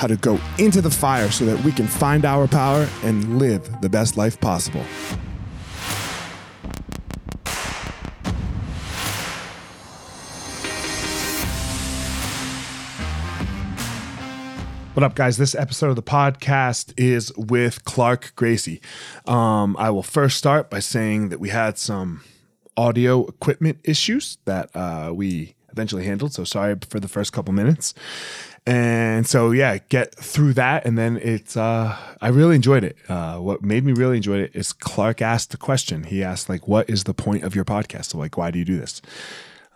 how to go into the fire so that we can find our power and live the best life possible. What up, guys? This episode of the podcast is with Clark Gracie. Um, I will first start by saying that we had some audio equipment issues that uh, we eventually handled. So sorry for the first couple minutes. And so yeah, get through that, and then it's. Uh, I really enjoyed it. Uh, what made me really enjoy it is Clark asked the question. He asked like, "What is the point of your podcast? So like, why do you do this?"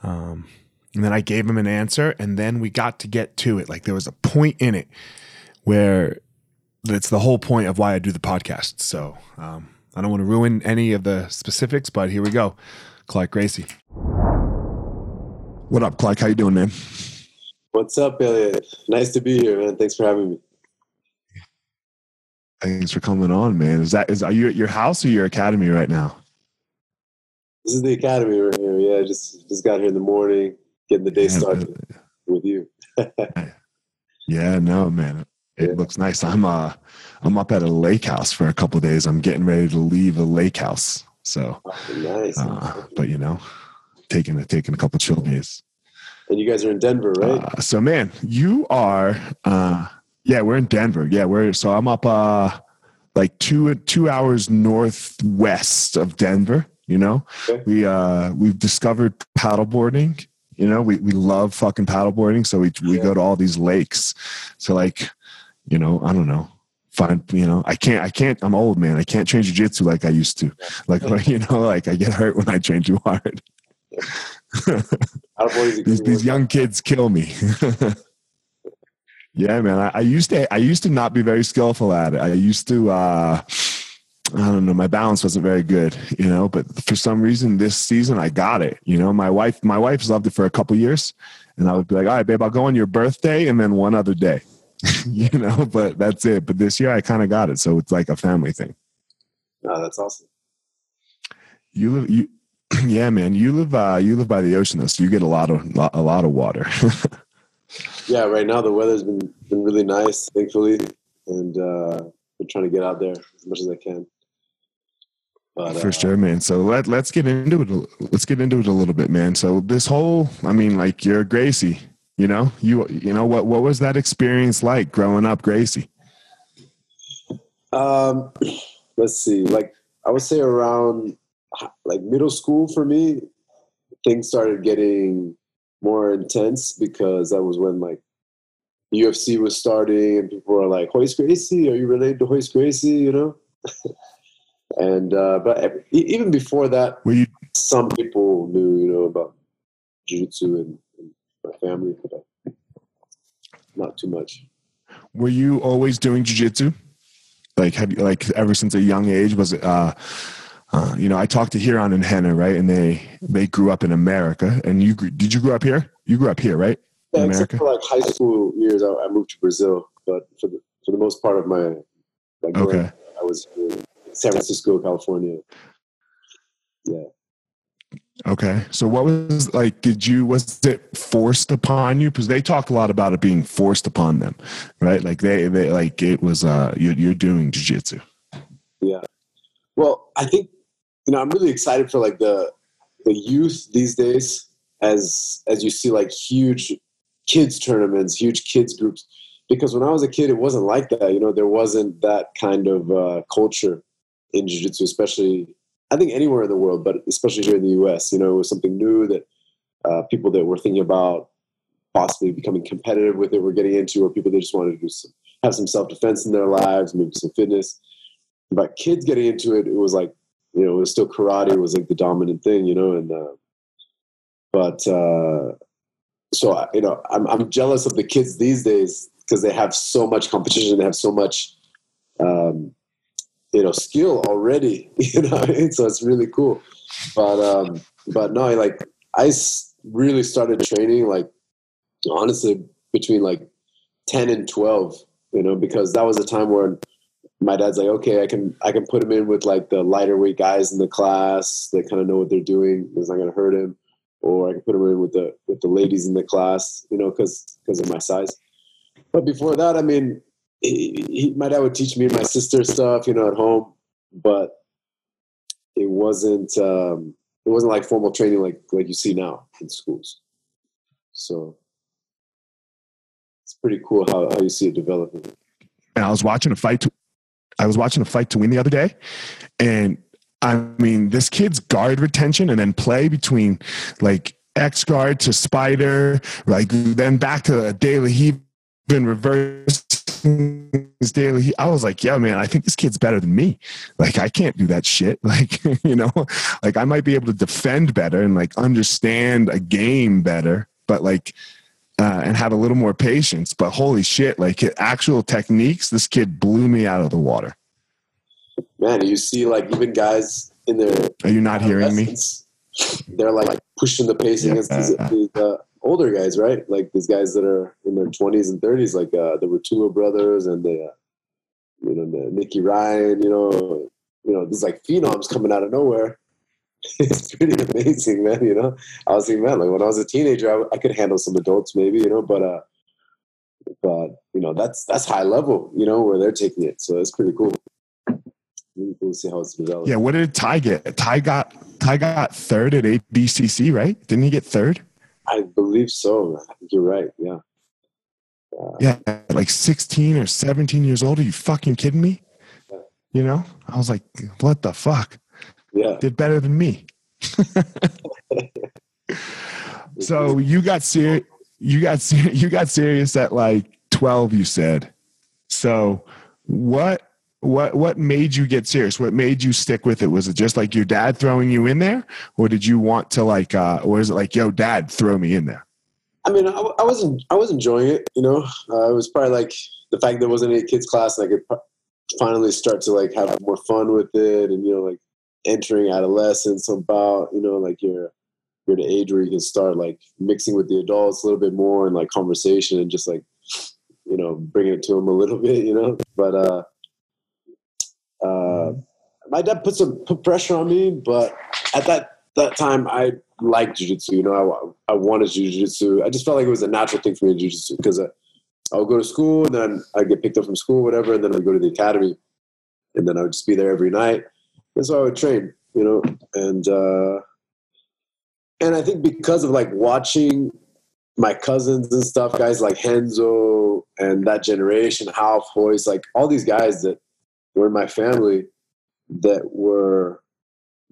Um, and then I gave him an answer, and then we got to get to it. Like there was a point in it where that's the whole point of why I do the podcast. So um, I don't want to ruin any of the specifics, but here we go. Clark Gracie. What up, Clark? How you doing, man? What's up, Elliot? Nice to be here, man. Thanks for having me. Thanks for coming on, man. Is that is are you at your house or your academy right now? This is the academy right here. Yeah, just just got here in the morning, getting the day started with you. yeah, no, man. It yeah. looks nice. I'm uh I'm up at a lake house for a couple days. I'm getting ready to leave a lake house. So oh, nice. Uh, but you know, taking a taking a couple chill days. And you guys are in Denver, right? Uh, so, man, you are. Uh, yeah, we're in Denver. Yeah, we're. So I'm up uh, like two two hours northwest of Denver. You know, okay. we uh, we've discovered paddleboarding. You know, we we love fucking paddleboarding. So we we yeah. go to all these lakes. So like, you know, I don't know find you know i can't i can't i'm old man i can't train jiu-jitsu like i used to like you know like i get hurt when i train too hard these, these young kids kill me. yeah, man. I, I, used to I used to not be very skillful at it. I used to uh I don't know, my balance wasn't very good, you know, but for some reason this season I got it. You know, my wife my wife's loved it for a couple years and I would be like, all right, babe, I'll go on your birthday and then one other day. you know, but that's it. But this year I kind of got it. So it's like a family thing. Oh, that's awesome. You live you yeah, man. You live uh, you live by the ocean, though, so you get a lot of a lot of water. yeah, right now the weather's been been really nice, thankfully, and uh, I'm trying to get out there as much as I can. But, For uh, sure, man. So let let's get into it. Let's get into it a little bit, man. So this whole, I mean, like you're Gracie. You know, you you know what what was that experience like growing up, Gracie? Um, let's see. Like I would say around like middle school for me, things started getting more intense because that was when like UFC was starting and people were like, Royce Gracie, are you related to Royce Gracie? You know? and, uh, but even before that, were you, some people knew, you know, about jiu-jitsu and, and my family, but uh, not too much. Were you always doing jiu-jitsu? Like, have you, like ever since a young age, was it, uh, uh, you know, I talked to Ryron and Rener, right? And they they grew up in America. And you did you grow up here? You grew up here, right? In yeah, America. for like high school years, I, I, moved to Brazil. But for the for the most part of my like, okay, I was in San Francisco, California. Yeah. Okay. So what was like did you was it forced upon you because they talk a lot about it being forced upon them, right? Like they they like it was uh you're, you're doing jiu-jitsu. Yeah. Well, I think you know, I'm really excited for like the the youth these days as as you see like huge kids tournaments, huge kids groups. Because when I was a kid, it wasn't like that. You know, there wasn't that kind of uh, culture in jiu-jitsu, especially I think anywhere in the world, but especially here in the U.S. You know, it was something new that uh, people that were thinking about possibly becoming competitive with it were getting into, or people that just wanted to some, have some self-defense in their lives, maybe some fitness. But kids getting into it, it was like you know, it was still karate was like the dominant thing, you know, and uh, but uh, so you know, I'm I'm jealous of the kids these days because they have so much competition, they have so much, um, you know, skill already, you know, so it's really cool. But um, but no, like I really started training like honestly between like ten and twelve, you know, because that was a time where my dad's like, okay, I can I can put him in with like the lighter weight guys in the class that kind of know what they're doing. It's not gonna hurt him, or I can put him in with the with the ladies in the class, you know, because because of my size. But before that, I mean, he, he, my dad would teach me and my sister stuff, you know, at home, but it wasn't um, it wasn't like formal training like like you see now in schools. So it's pretty cool how, how you see it developing. And I was watching a fight I was watching a fight to win the other day, and I mean, this kid's guard retention and then play between like X guard to spider, like then back to a De La Riva been reversed his daily. I was like, yeah, man, I think this kid's better than me. Like, I can't do that shit. Like, you know, like I might be able to defend better and like understand a game better, but like uh, and have a little more patience. But holy shit, like actual techniques, this kid blew me out of the water. Man, you see, like even guys in their are you not hearing me? They're like pushing the pace against these, these uh, older guys, right? Like these guys that are in their twenties and thirties, like uh, the Ruotolo brothers and the uh, you know the Nicky Ryan, you know, you know these like phenoms coming out of nowhere it's pretty amazing, man. You know, I was thinking, man, like when I was a teenager, I, I could handle some adults, maybe, you know, but uh, but you know, that's that's high level, you know, where they're taking it. So it's pretty cool. Really cool to see how it's developed. Yeah, what did Ty get? Ty got Ty got third at ADCC, right? Didn't he get third? I believe so. I think you're right. Yeah. Uh, yeah, like 16 or 17 years old. Are you fucking kidding me? You know, I was like, what the fuck? Yeah. did better than me. so you got serious. You got ser- you got serious at like twelve. You said. So what what what made you get serious? What made you stick with it? Was it just like your dad throwing you in there, or did you want to like, uh, or is it like, yo, dad, throw me in there? I mean, I, I wasn't I was enjoying it. You know, uh, it was probably like the fact there wasn't any kids class, and I could finally start to like have more fun with it, and you know, like entering adolescence about you know like you're you're the age where you can start like mixing with the adults a little bit more and like conversation and just like you know bringing it to them a little bit you know? But uh uh my dad put some put pressure on me but at that that time i liked jiu-jitsu you know? I, I wanted jiu-jitsu. I just felt like it was a natural thing for me in jiu-jitsu because I, I would go to school and then i'd get picked up from school whatever and then i'd go to the academy and then i would just be there every night that's how I would train, you know, and uh, and I think because of like watching my cousins and stuff, guys like Renzo and that generation, Ralph Royce, like all these guys that were in my family that were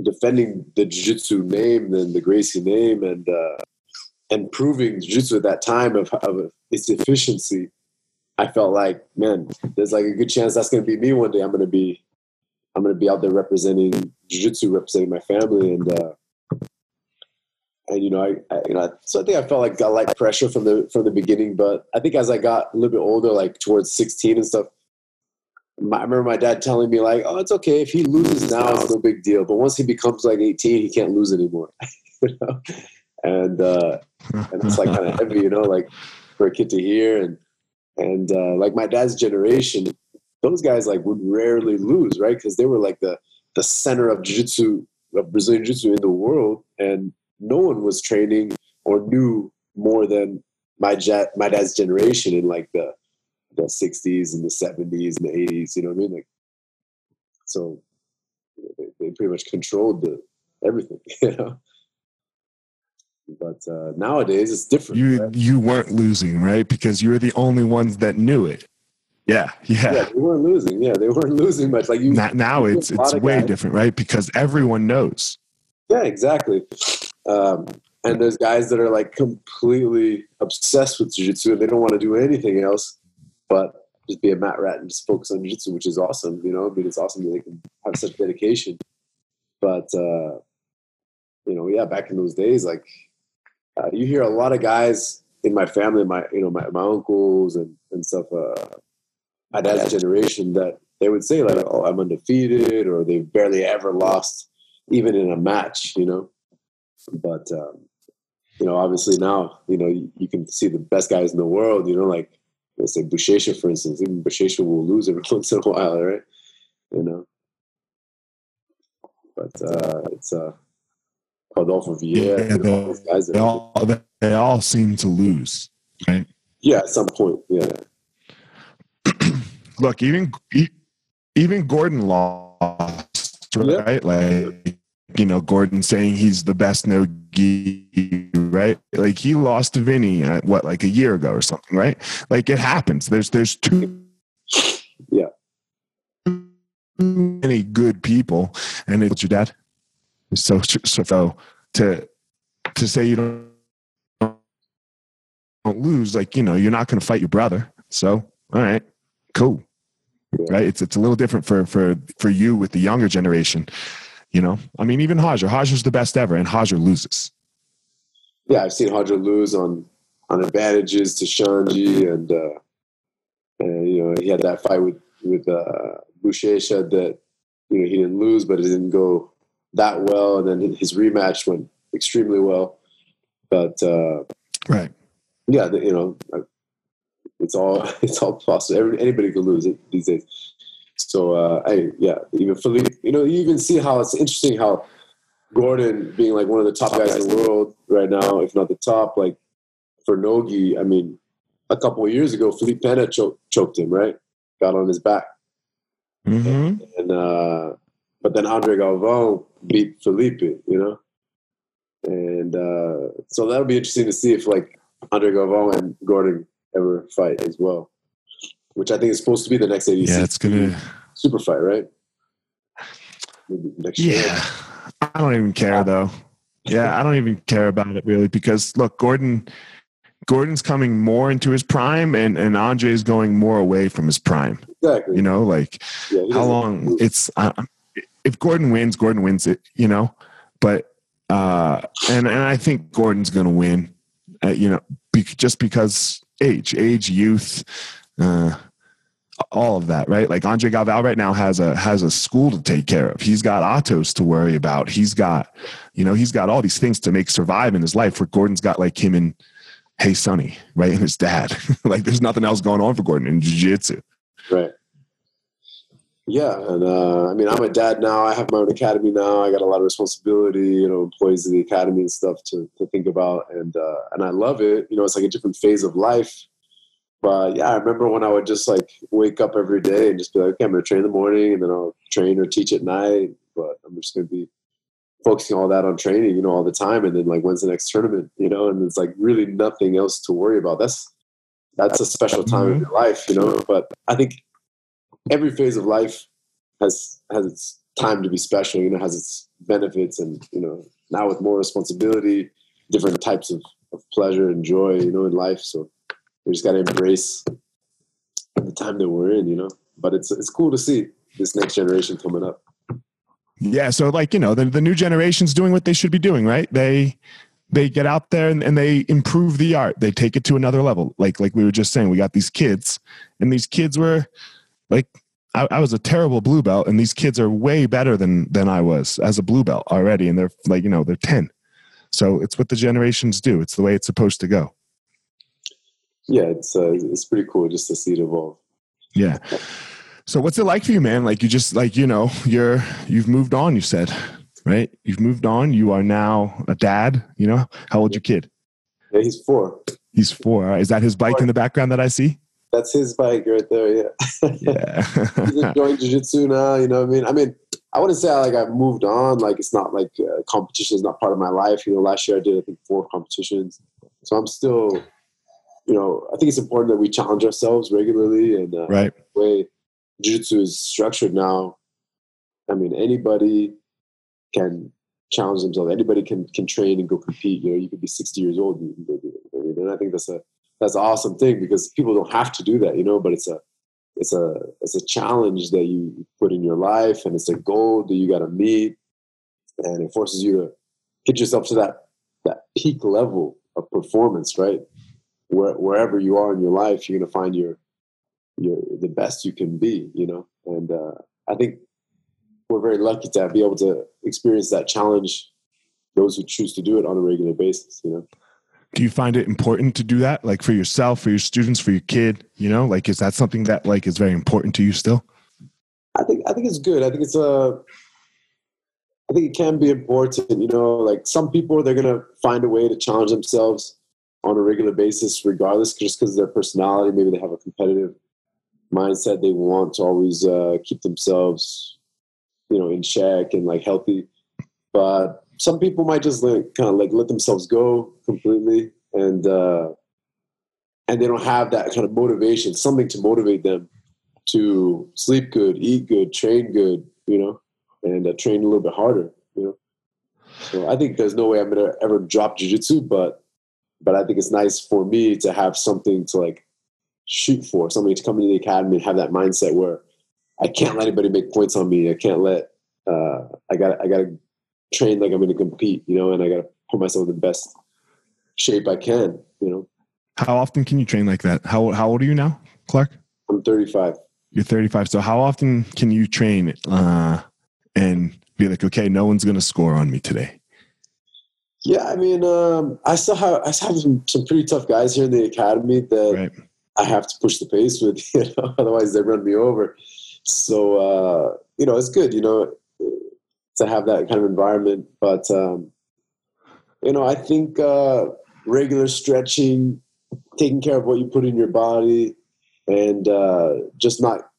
defending the jiu-jitsu name and the Gracie name and uh, and proving jiu-jitsu at that time of, of its efficiency, I felt like, man, there's like a good chance that's going to be me one day. I'm going to be, I'm going to be out there representing jiu-jitsu, representing my family, and uh, and you know, I, I, you know, so I think I felt like got like pressure from the from the beginning. But I think as I got a little bit older, like towards 16 and stuff, my, I remember my dad telling me like, "Oh, it's okay if he loses now, it's no big deal. But once he becomes like 18, he can't lose anymore." you know? And uh, and it's like kind of heavy, you know, like for a kid to hear. And and uh, like my dad's generation, those guys like would rarely lose, right? Because they were like the the center of jiu-jitsu of Brazilian jiu-jitsu in the world, and no one was training or knew more than my jet my dad's generation in like the the 60s and the 70s and the 80s you know what i mean like so you know, they, they pretty much controlled the everything you know but uh, nowadays it's different You right? you weren't losing, right? Because you were the only ones that knew it. Yeah, yeah yeah. they weren't losing yeah they weren't losing much like you Now, now it's see a lot it's way guys- different, right? Because everyone knows. Yeah, exactly. Um, and there's guys that are like completely obsessed with jiu-jitsu and they don't want to do anything else but just be a mat rat and just focus on jiu-jitsu, which is awesome. You know, I mean, it's awesome that they can have such dedication. But uh, you know, yeah, back in those days, like uh, you hear a lot of guys in my family, my you know, my, my uncles and and stuff, uh, dad's generation, that they would say like, "Oh, I'm undefeated," or they barely ever lost, even in a match. You know, but um, you know, obviously now, you know, you, you can see the best guys in the world. You know, like let's say Buchecha, for instance. Even Buchecha will lose every once in a while, right? You know, but uh, it's uh, Rodolfo Vieira. Yeah, you know, all those guys that- They all they all seem to lose, right? yeah, at some point, yeah, Look, even even Gordon lost, right? Like you know, Gordon saying he's the best no gi, right? Like he lost to Vinny uh, what like a year ago or something, right? Like it happens. There's there's two Yeah. many good people, and it's your dad. So so, so to to say you don't don't lose, like you know, you're not going to fight your brother. So all right, cool, Yeah. right? It's it's a little different for for for you with the younger generation. You know, I mean, even Roger, Roger's the best ever, and Roger loses. yeah. I've seen Roger lose on on advantages to Xande, and uh, and you know he had that fight with with uh, Buchecha that you know he didn't lose, but it didn't go that well, and then his rematch went extremely well. But uh, Right. yeah, the, you know, it's all it's all possible. Every, anybody could lose it these days. So uh, I yeah, even Felipe, you know, you even see how it's interesting how Gordon being like one of the top guys in the world right now, if not the top, like for Nogi, I mean, a couple of years ago, Felipe Pena choked, choked him, right? Got on his back, hmm and uh, but then Andre Galvão beat Felipe, you know, and uh, so that'll be interesting to see if like Andre Galvão and Gordon ever fight as well, which I think is supposed to be the next ADC Yeah, it's gonna. super fight, right? Maybe next year. Yeah, I don't even care though. Yeah, I don't even care about it really because look, Gordon, Gordon's coming more into his prime, and and Andre is going more away from his prime. exactly. You know, like yeah, how long it's uh, if Gordon wins, Gordon wins it. You know, but uh, and and I think Gordon's going to win. Uh, you know, be, just because age, age, youth. Uh, all of that, right? Like Andre Galvão right now has a has a school to take care of. He's got Atos to worry about. He's got, you know, he's got all these things to make survive in his life. Where Gordon's got like him and Hey Sonny, right, and his dad. like there's nothing else going on for Gordon in jiu-jitsu. Right. Yeah, and uh, I mean, I'm a dad now. I have my own academy now. I got a lot of responsibility, you know, employees of the academy and stuff to, to think about, and uh, and I love it. You know, it's like a different phase of life. But yeah, I remember when I would just like wake up every day and just be like, okay, I'm gonna train in the morning, and then I'll train or teach at night. But I'm just gonna be focusing all that on training, you know, all the time. And then like, when's the next tournament? You know, and it's like really nothing else to worry about. That's that's a special time of your life, you know. But I think every phase of life has has its time to be special. You know, has its benefits, and you know, now with more responsibility, different types of, of pleasure and joy, you know, in life. So we just got to embrace the time that we're in, you know. But it's it's cool to see this next generation coming up. Yeah, so like you know, the the new generation's doing what they should be doing, right? They they get out there and, and they improve the art. They take it to another level. Like like we were just saying, we got these kids, and these kids were like I, I, was a terrible blue belt, and these kids are way better than than I was as a blue belt already, and they're like you know they're ten. So it's what the generations do. It's the way it's supposed to go. Yeah, it's uh, it's pretty cool just to see it evolve. Yeah. So what's it like for you, man? Like you just like you know you're you've moved on. You said right. You've moved on. You are now a dad. You know how old your kid? Yeah, he's four. He's four. Is that his bike in the background that I see? That's his bike right there. Yeah. Yeah. he's enjoying jiu-jitsu now. You know what I mean? I mean, I wouldn't say I, like I've moved on. Like it's not like uh, competition is not part of my life. You know, last year I did I think four competitions, so I'm still, you know, I think it's important that we challenge ourselves regularly and uh, right way jiu-jitsu is structured now. I mean, anybody can challenge themselves. Anybody can can train and go compete. You know, you could be 60 years old and you can go do it. and I think that's a that's an awesome thing because people don't have to do that. You know, but it's a it's a it's a challenge that you put in your life and it's a goal that you got to meet. And it forces you to get yourself to that that peak level of performance right? Where, wherever you are in your life you're to find your your the best you can be you know? And uh, i think we're very lucky to be able to experience that challenge those who choose to do it on a regular basis you know do you find it important to do that like for yourself for your students for your kid you know? Like is that something that like is very important to you still? I think i think it's good. I think it's a uh, think it can be important you know? Like some people they're gonna find a way to challenge themselves on a regular basis regardless just because of their personality. Maybe they have a competitive mindset. They want to always uh, keep themselves you know in check and like healthy. But some people might just like kind of like let themselves go completely and uh and they don't have that kind of motivation something to motivate them to sleep good eat good train good you know and uh, train a little bit harder you know? So i think there's no way i'm gonna ever drop jiu-jitsu but but i think it's nice for me to have something to like shoot for somebody to come into the academy and have that mindset where i can't let anybody make points on me. I can't let uh, i got i got to train like I'm going to compete, you know, and I got to put myself in the best shape I can, you know. How often can you train like that? How how old are you now, Clark? I'm 35. You're 35. So how often can you train uh, and be like, okay, no one's going to score on me today? Yeah, I mean, um, I still have I still have some, some pretty tough guys here in the academy that right. I have to push the pace with. You know, otherwise they run me over. So uh, you know, it's good. You know, to have that kind of environment. But um, you know, I think uh, regular stretching, taking care of what you put in your body, and uh, just not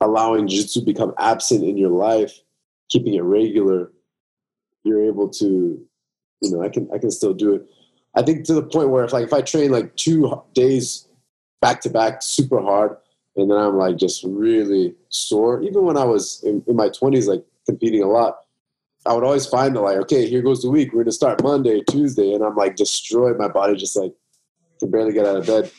allowing jiu-jitsu to become absent in your life, keeping it regular, you're able to, you know, I can I can still do it. I think to the point where if like if I train like two days back to back super hard, and then I'm like just really sore. Even when I was in, in my 20s, like competing a lot, I would always find the like, okay, here goes the week. We're gonna start Monday, Tuesday, and I'm like destroyed. My body just like can barely get out of bed.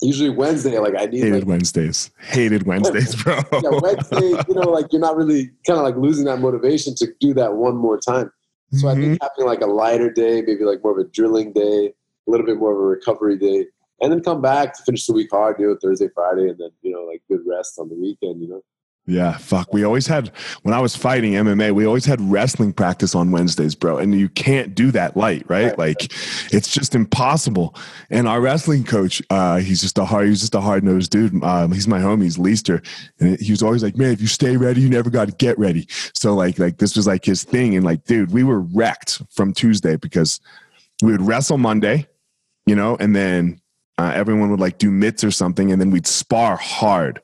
Usually Wednesday, like I need hated like, Wednesdays. Hated Wednesdays, bro. yeah, Wednesday, you know, like you're not really kind of like losing that motivation to do that one more time. So mm-hmm. I think mm-hmm. having like a lighter day, maybe like more of a drilling day, a little bit more of a recovery day, and then come back to finish the week hard, do it Thursday, Friday, and then you know, like good rest on the weekend, you know. Yeah, fuck. We always had when I was fighting MMA, we always had wrestling practice on Wednesdays, bro. And you can't do that light, right? Like it's just impossible. And our wrestling coach, uh, he's just a hard, he's just a hard nosed dude. Um, he's my homie, he's Leister. And he was always like, Man, if you stay ready, you never got to get ready. So like like this was like his thing. And like, dude, we were wrecked from Tuesday because we would wrestle Monday, you know, and then uh, everyone would like do mitts or something, and then we'd spar hard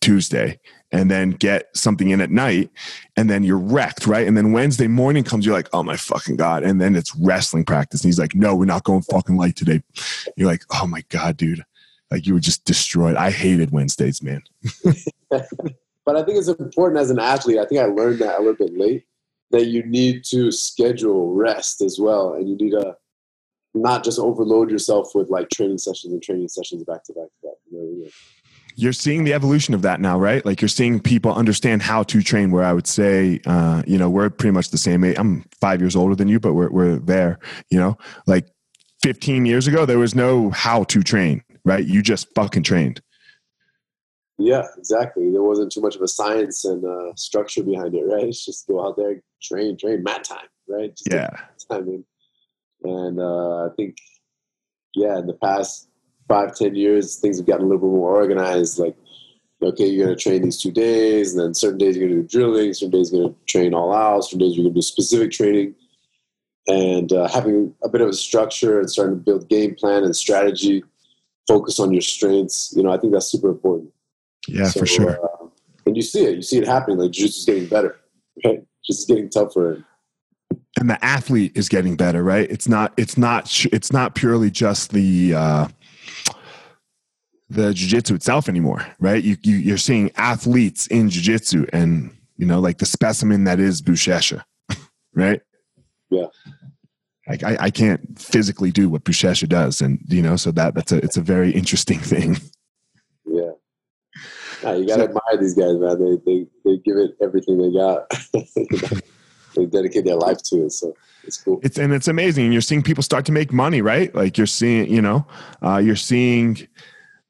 Tuesday and then get something in at night and then you're wrecked, right? And then Wednesday morning comes, you're like, oh my fucking God. And then it's wrestling practice. And he's like, no, we're not going fucking light today. You're like, oh my God, dude. Like you were just destroyed. I hated Wednesdays, man. but I think it's important as an athlete. I think I learned that a little bit late that you need to schedule rest as well, and you need to not just overload yourself with like training sessions and training sessions back to back to back. You know, you're seeing the evolution of that now, right? Like you're seeing people understand how to train. Where I would say, uh, you know, we're pretty much the same age. I'm five years older than you, but we're we're there. You know, like 15 years ago, there was no how to train, right? You just fucking trained. Yeah, exactly. There wasn't too much of a science and uh, structure behind it, right? It's just go out there, train, train, mat time, right? Just yeah. Time in. And uh, I think, yeah, in the past five, ten years, things have gotten a little bit more organized. Like, okay, you're going to train these two days, and then certain days you're going to do drilling, certain days you're going to train all out, certain days you're going to do specific training. And uh, having a bit of a structure and starting to build game plan and strategy, focus on your strengths, you know, I think that's super important. Yeah, so, for sure. Uh, and you see it, you see it happening. Like, jiu is getting better, right? Just getting tougher and the athlete is getting better right it's not it's not it's not purely just the uh the jiu-jitsu itself anymore right you, you you're seeing athletes in jiu-jitsu and you know like the specimen that is buchecha right yeah like I, I can't physically do what buchecha does and you know so that that's a it's a very interesting thing yeah yeah, you gotta so, admire these guys, man. They, they they give it everything they got. they dedicate their life to it. So it's cool. It's and it's amazing. And you're seeing people start to make money, right? Like you're seeing, you know, uh, you're seeing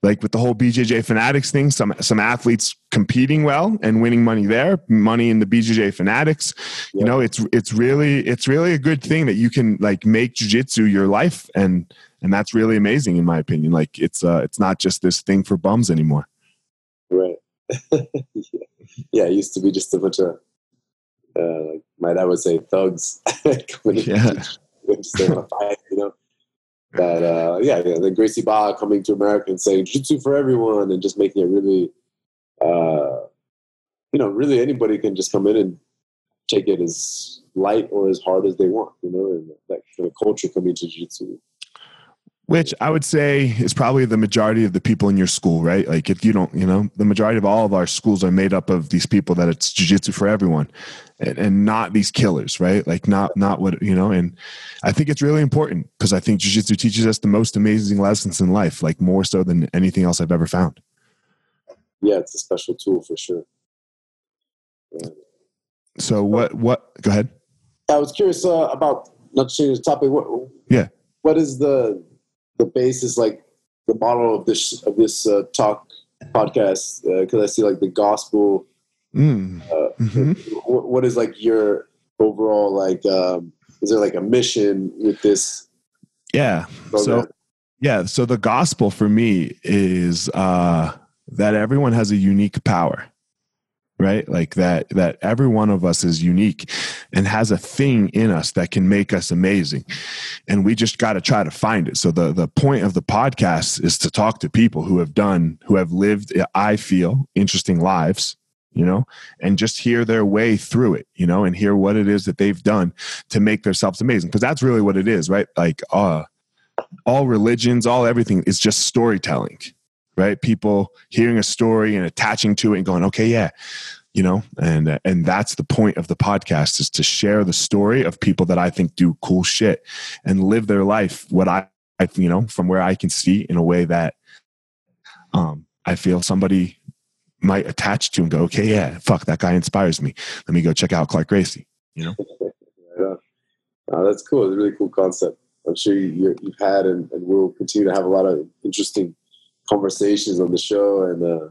like with the whole BJJ Fanatics thing, some some athletes competing well and winning money there, money in the BJJ Fanatics. Yeah. You know, it's it's really it's really a good thing that you can like make jujitsu your life, and and that's really amazing in my opinion. Like it's uh it's not just this thing for bums anymore. Right. yeah. yeah, it used to be just a bunch of uh, like my dad would say thugs coming yeah. fight, you know. But uh, yeah, yeah, then Gracie Barra coming to America and saying jiu-jitsu for everyone and just making it really, uh, you know, really anybody can just come in and take it as light or as hard as they want, you know, and that kind of culture coming to jiu-jitsu which I would say is probably the majority of the people in your school, right? Like if you don't, you know, the majority of all of our schools are made up of these people that it's jujitsu for everyone, and, and, not these killers, right? Like not not what you know. And I think it's really important because I think jujitsu teaches us the most amazing lessons in life, like more so than anything else I've ever found. Yeah, it's a special tool for sure. Yeah. So what? What? Go ahead. I was curious uh, about not changing the topic. What? Yeah. What is the the base is like the model of this of this uh, talk podcast? Because uh, I see like the gospel. Mm. Uh, mm-hmm. what, what is like your overall like? Um, is there like a mission with this? Yeah. Program? So yeah. So the gospel for me is uh, that everyone has a unique power right? Like that that every one of us is unique and has a thing in us that can make us amazing. And we just got to try to find it. So the the point of the podcast is to talk to people who have done who have lived i feel interesting lives you know and just hear their way through it you know and hear what it is that they've done to make themselves amazing. Because that's really what it is right? Like uh all religions all everything is just storytelling right? People hearing a story and attaching to it and going, okay, yeah, you know, and and that's the point of the podcast is to share the story of people that I think do cool shit and live their life what I, I you know, from where I can see in a way that um I feel somebody might attach to and go, okay, yeah, fuck, that guy inspires me. Let me go check out Clark Gracie, you know? yeah. Uh, that's cool. It's a really cool concept. I'm sure you, have had and, and will continue to have a lot of interesting conversations on the show, and, uh,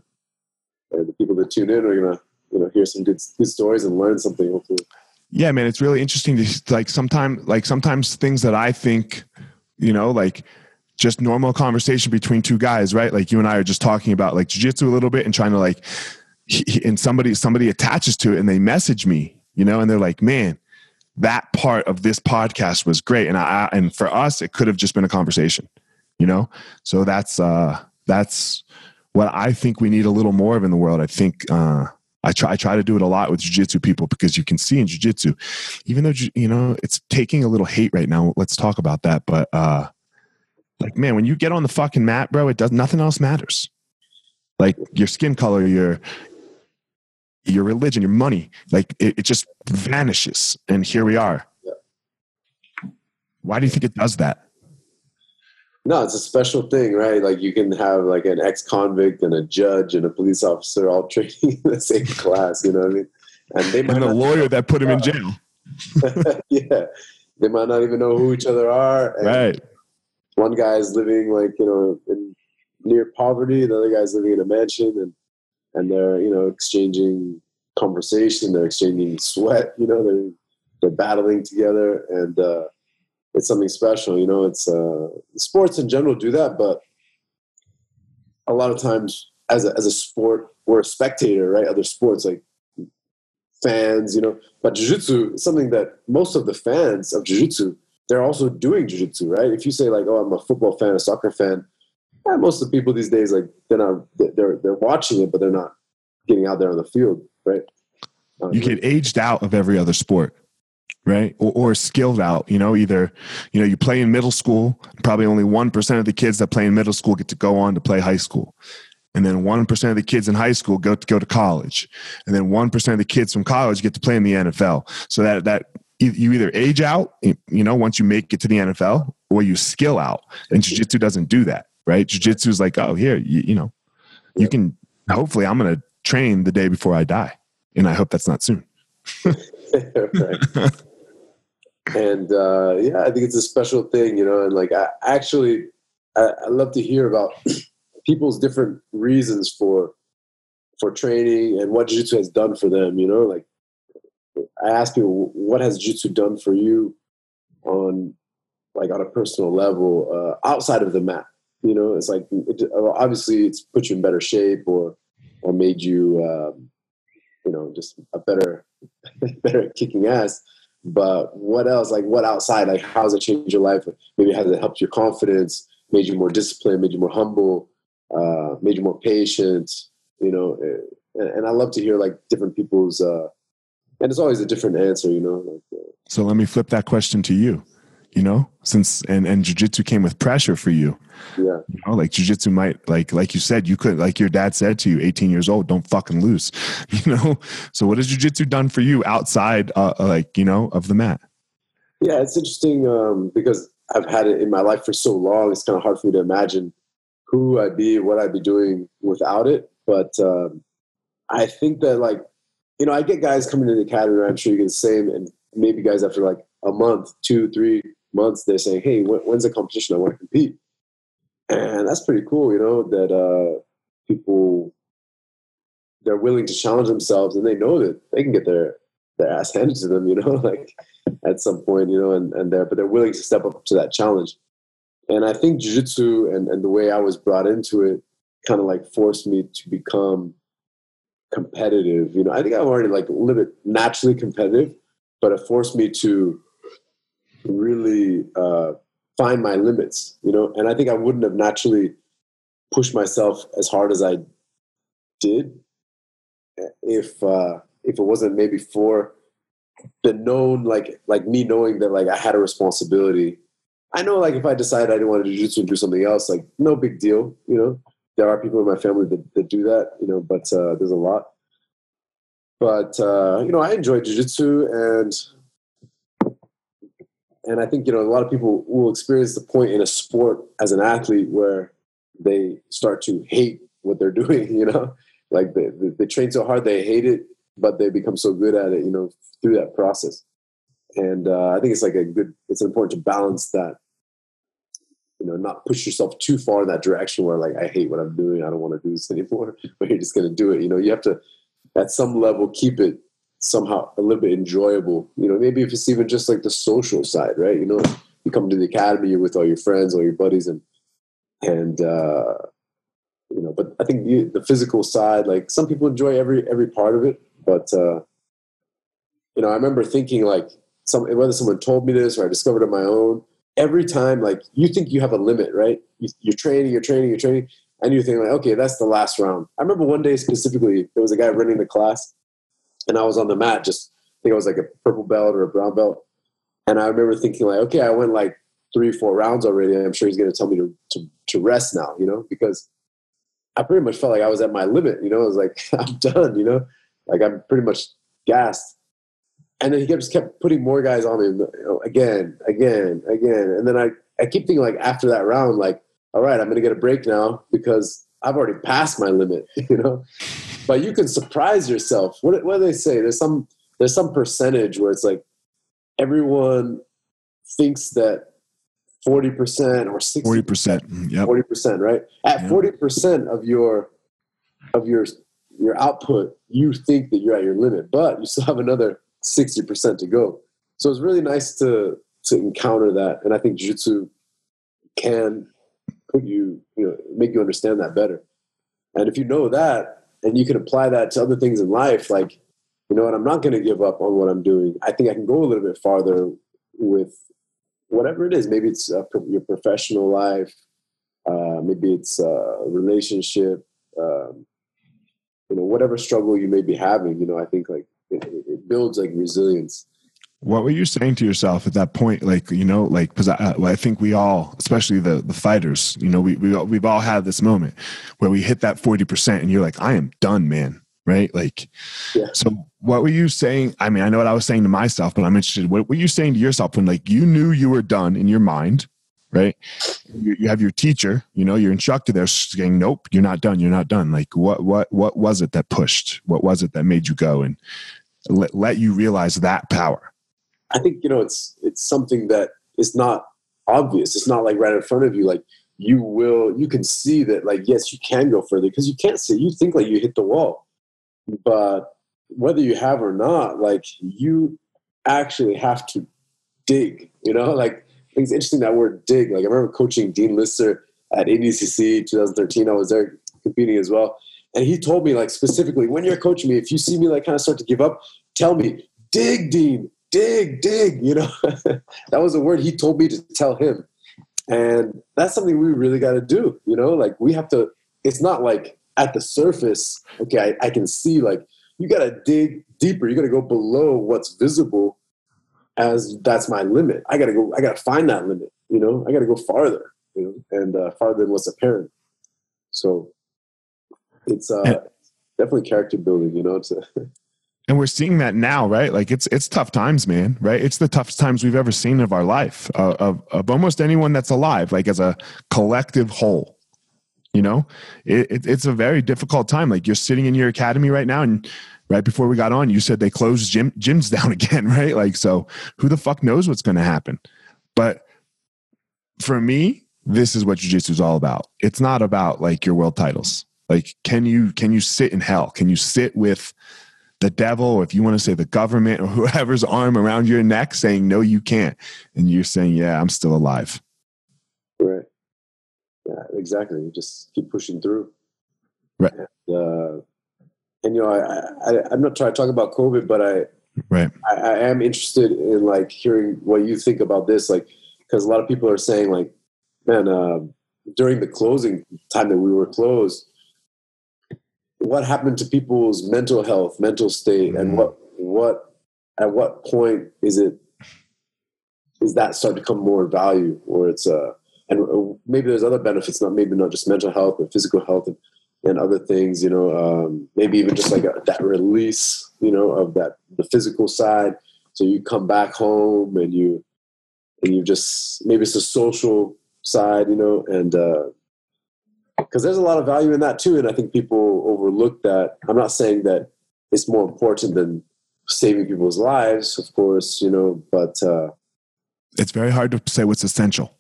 and the people that tune in are gonna you know hear some good good stories and learn something. Hopefully. Yeah, man, it's really interesting to like sometimes like sometimes things that I think, you know, like just normal conversation between two guys, right? Like you and I are just talking about like jiu-jitsu a little bit and trying to like and somebody somebody attaches to it and they message me, you know, and they're like, "Man, that part of this podcast was great." And I and for us it could have just been a conversation, you know? So that's uh that's what I think we need a little more of in the world. I think uh, I try I try to do it a lot with jujitsu people because you can see in jujitsu, even though you know it's taking a little hate right now. Let's talk about that. But uh, like man, when you get on the fucking mat, bro, it does nothing else matters. Like your skin color, your your religion, your money, like it, it just vanishes. And here we are. Why do you think it does that? No, it's a special thing, right? Like you can have like an ex-convict and a judge and a police officer all training in the same class. You know what I mean? And they might and the lawyer that put him in jail. yeah, they might not even know who each other are. right. One guy is living like you know in near poverty. The other guy's living in a mansion, and and they're you know exchanging conversation. They're exchanging sweat. You know, they're they're battling together, and uh, it's something special. You know, it's uh, sports in general do that, but a lot of times as a as a sport or a spectator, right? Other sports like fans, you know, but jiu-jitsu is something that most of the fans of jiu-jitsu they're also doing jiu-jitsu, right? If you say like, "Oh, I'm a football fan, a soccer fan," yeah, most of the people these days like they're not they're they're watching it, but they're not getting out there on the field, right? Um, you get aged out of every other sport right? Or, or, skilled out you know either you know you play in middle school probably only 1% of the kids that play in middle school get to go on to play high school. And then 1% of the kids in high school go to go to college. And then 1% of the kids from college get to play in the nfl so that that you either age out you know once you make it to the nfl or you skill out. And jiu-jitsu doesn't do that right? Jiu-jitsu is like oh here you, you know you can hopefully i'm going to train the day before i die. And i hope that's not soon and uh, yeah, I think it's a special thing, you know. And like, I actually, I, I love to hear about people's different reasons for for training and what jiu-jitsu has done for them. You know, like I ask people, what has jiu-jitsu done for you on like on a personal level uh, outside of the mat? You know, it's like it, obviously it's put you in better shape or or made you um, you know just a better better at kicking ass but what else? Like what outside? Like how has it changed your life? Maybe has it helped your confidence? Made you more disciplined? Made you more humble? Uh, made you more patient? You know, and, and I love to hear like different people's. Uh, and it's always a different answer, you know. Like, uh, so let me flip that question to you you know since and and jiu-jitsu came with pressure for you. Yeah. You know like jiu-jitsu might like like you said you could like your dad said to you 18 years old don't fucking lose you know? So what has jiu-jitsu done for you outside uh, uh, like you know of the mat? Yeah it's interesting um, because i've had it in my life for so long it's kind of hard for me to imagine who i'd be what i'd be doing without it. But um, i think that like you know i get guys coming to the academy i'm sure you get the same and maybe guys after like a month two three months they're saying, "Hey, when's the competition? I want to compete," and that's pretty cool. You know that uh, people they're willing to challenge themselves, and they know that they can get their their ass handed to them. You know, like at some point, you know, and and they're but they're willing to step up to that challenge. And I think jiu-jitsu and, and the way I was brought into it kind of like forced me to become competitive. You know, I think I'm already like a little bit naturally competitive, but it forced me to really uh, find my limits, you know. And I think I wouldn't have naturally pushed myself as hard as I did if uh, if it wasn't maybe for the known like like me knowing that like I had a responsibility. I know like if I decided I didn't want to do jiu-jitsu and do something else, like no big deal, you know. There are people in my family that, that do that, you know, but uh, there's a lot. But uh, you know, I enjoy jiu-jitsu and and I think you know a lot of people will experience the point in a sport as an athlete where they start to hate what they're doing. You know, like they, they, they train so hard they hate it, but they become so good at it. You know, through that process. And uh, I think it's like a good. It's important to balance that. You know, not push yourself too far in that direction where like I hate what I'm doing. I don't want to do this anymore. But you're just to do it. You know, you have to at some level keep it somehow a little bit enjoyable. You know, maybe if it's even just like the social side, right? You know, you come to the academy, you're with all your friends, all your buddies, and and uh, you know. But I think you, the physical side, like some people enjoy every every part of it, but uh, you know, I remember thinking like some whether someone told me this or I discovered on my own. Every time, like you think you have a limit, right? You, you're training, you're training, you're training, and you think like, okay, that's the last round. I remember one day specifically, there was a guy running the class and I was on the mat, just I think I was like a purple belt or a brown belt. And I remember thinking like, okay, I went like three, four rounds already. I'm sure he's going to tell me to, to, to rest now, you know, because I pretty much felt like I was at my limit, you know, I was like, I'm done, you know, Like I'm pretty much gassed. And then he kept, just kept putting more guys on me you know, again, again, again. And then I, I keep thinking like after that round, like, all right, I'm going to get a break now because I've already passed my limit, you know? But you can surprise yourself. What, what do they say? There's some, there's some percentage where it's like everyone thinks that 40% or 60 40%. Mm, yep. 40%, right? At Yep. 40% of your of your your output, you think that you're at your limit, but you still have another 60% to go. So it's really nice to to encounter that. And I think jiu-jitsu can put you, you know, make you understand that better. And if you know that and you can apply that to other things in life, like, you know what, I'm not going to give up on what I'm doing. I think I can go a little bit farther with whatever it is. Maybe it's uh, your professional life. Uh, maybe it's a relationship. Um, you know, whatever struggle you may be having. You know, I think like it, it builds like resilience. What were you saying to yourself at that point? Like, you know, like, because I, well, I think we all, especially the the fighters, you know, we, we, all- we've all had this moment where we hit that 40% and you're like, I am done, man. Right. Like, Yeah. so what were you saying? I mean, I know what I was saying to myself, but I'm interested. What were you saying to yourself when, like, you knew you were done in your mind? Right. You, you have your teacher, you know, your instructor there saying, nope, you're not done. You're not done. Like, what, what, what was it that pushed? What was it that made you go and let, let you realize that power? I think you know it's it's something that is not obvious. It's not like right in front of you. Like you will, you can see that. Like yes, you can go further because you can't see. You think like you hit the wall, but whether you have or not, like you actually have to dig. You know, like it's interesting that word dig. Like I remember coaching Dean Lister at ADCC 2013. I was there competing as well, and he told me like specifically when you're coaching me, if you see me like kind of start to give up, tell me dig, Dean dig, dig, you know. that was a word he told me to tell him. And that's something we really got to do, you know, like we have to, it's not like at the surface, okay, I, I can see, like, you got to dig deeper. You got to go below what's visible as that's my limit. I got to go, I got to find that limit, you know, I got to go farther, you know, and uh, farther than what's apparent. So it's uh, definitely character building, you know, to, and we're seeing that now right? Like it's it's tough times man right? It's the toughest times we've ever seen of our life uh, of, of almost anyone that's alive like as a collective whole you know? It, it, it's a very difficult time. Like you're sitting in your academy right now and right before we got on you said they closed gym gyms down again right? Like so who the fuck knows what's going to happen? But for me this is what jiu-jitsu is all about. It's not about like your world titles. Like can you can you sit in hell? Can you sit with the devil, or if you want to say the government or whoever's arm around your neck saying, no, you can't. And you're saying, yeah, I'm still alive. Right. Yeah, exactly. You just keep pushing through. Right. And, uh, and you know, I, I, I'm not trying to talk about COVID, but I, Right. I, I am interested in like hearing what you think about this, like because a lot of people are saying like, man, um, during the closing time that we were closed, what happened to people's mental health, mental state, and Mhm. what what at what point is it is that start to come more value, or it's uh and uh, maybe there's other benefits, not maybe not just mental health, but physical health and, and other things, you know, um, maybe even just like a, that release, you know, of that the physical side. So you come back home and you and you just maybe it's a social side, you know, and because there's a lot of value in that too, and I think people overlook that. I'm not saying that it's more important than saving people's lives, of course, you know, but uh, It's very hard to say what's essential,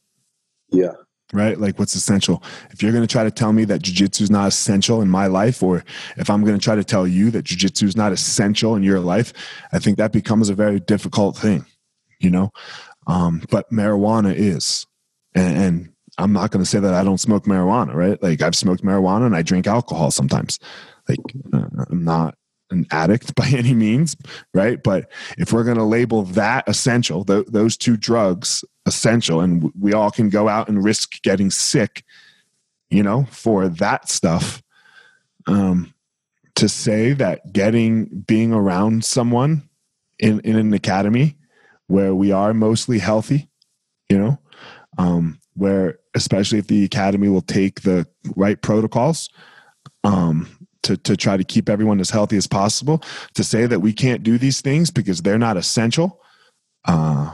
yeah, right? Like what's essential. If you're going to try to tell me that jujitsu is not essential in my life, or if I'm going to try to tell you that jujitsu is not essential in your life, I think that becomes a very difficult thing, you know? Um, but marijuana is. And, and I'm not going to say that I don't smoke marijuana, right? Like I've smoked marijuana and I drink alcohol sometimes. Like uh, I'm not an addict by any means, right? But if we're going to label that essential, th- those two drugs essential, and w- we all can go out and risk getting sick, you know, for that stuff. Um, to say that getting being around someone in in an academy where we are mostly healthy, you know, um, where especially if the academy will take the right protocols, um, to to try to keep everyone as healthy as possible. To say that we can't do these things because they're not essential, uh,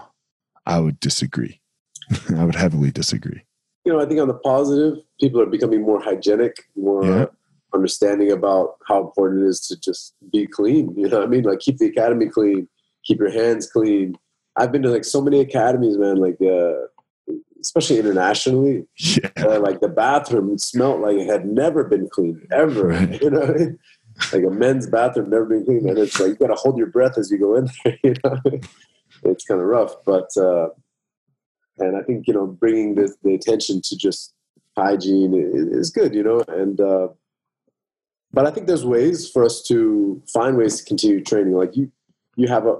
I would disagree. I would heavily disagree. You know, I think on the positive, people are becoming more hygienic, more Yeah. understanding about how important it is to just be clean. You know what I mean? Like keep the academy clean, keep your hands clean. I've been to like so many academies, man. Like, uh, especially internationally, Yeah, uh, like the bathroom smelled like it had never been cleaned ever. Right. You know, what I mean? like a men's bathroom never been cleaned, and it's like you got to hold your breath as you go in there. You know, it's kind of rough, but uh, and I think you know bringing the, the attention to just hygiene is, is good. You know, and uh, but I think there's ways for us to find ways to continue training. Like you, you have a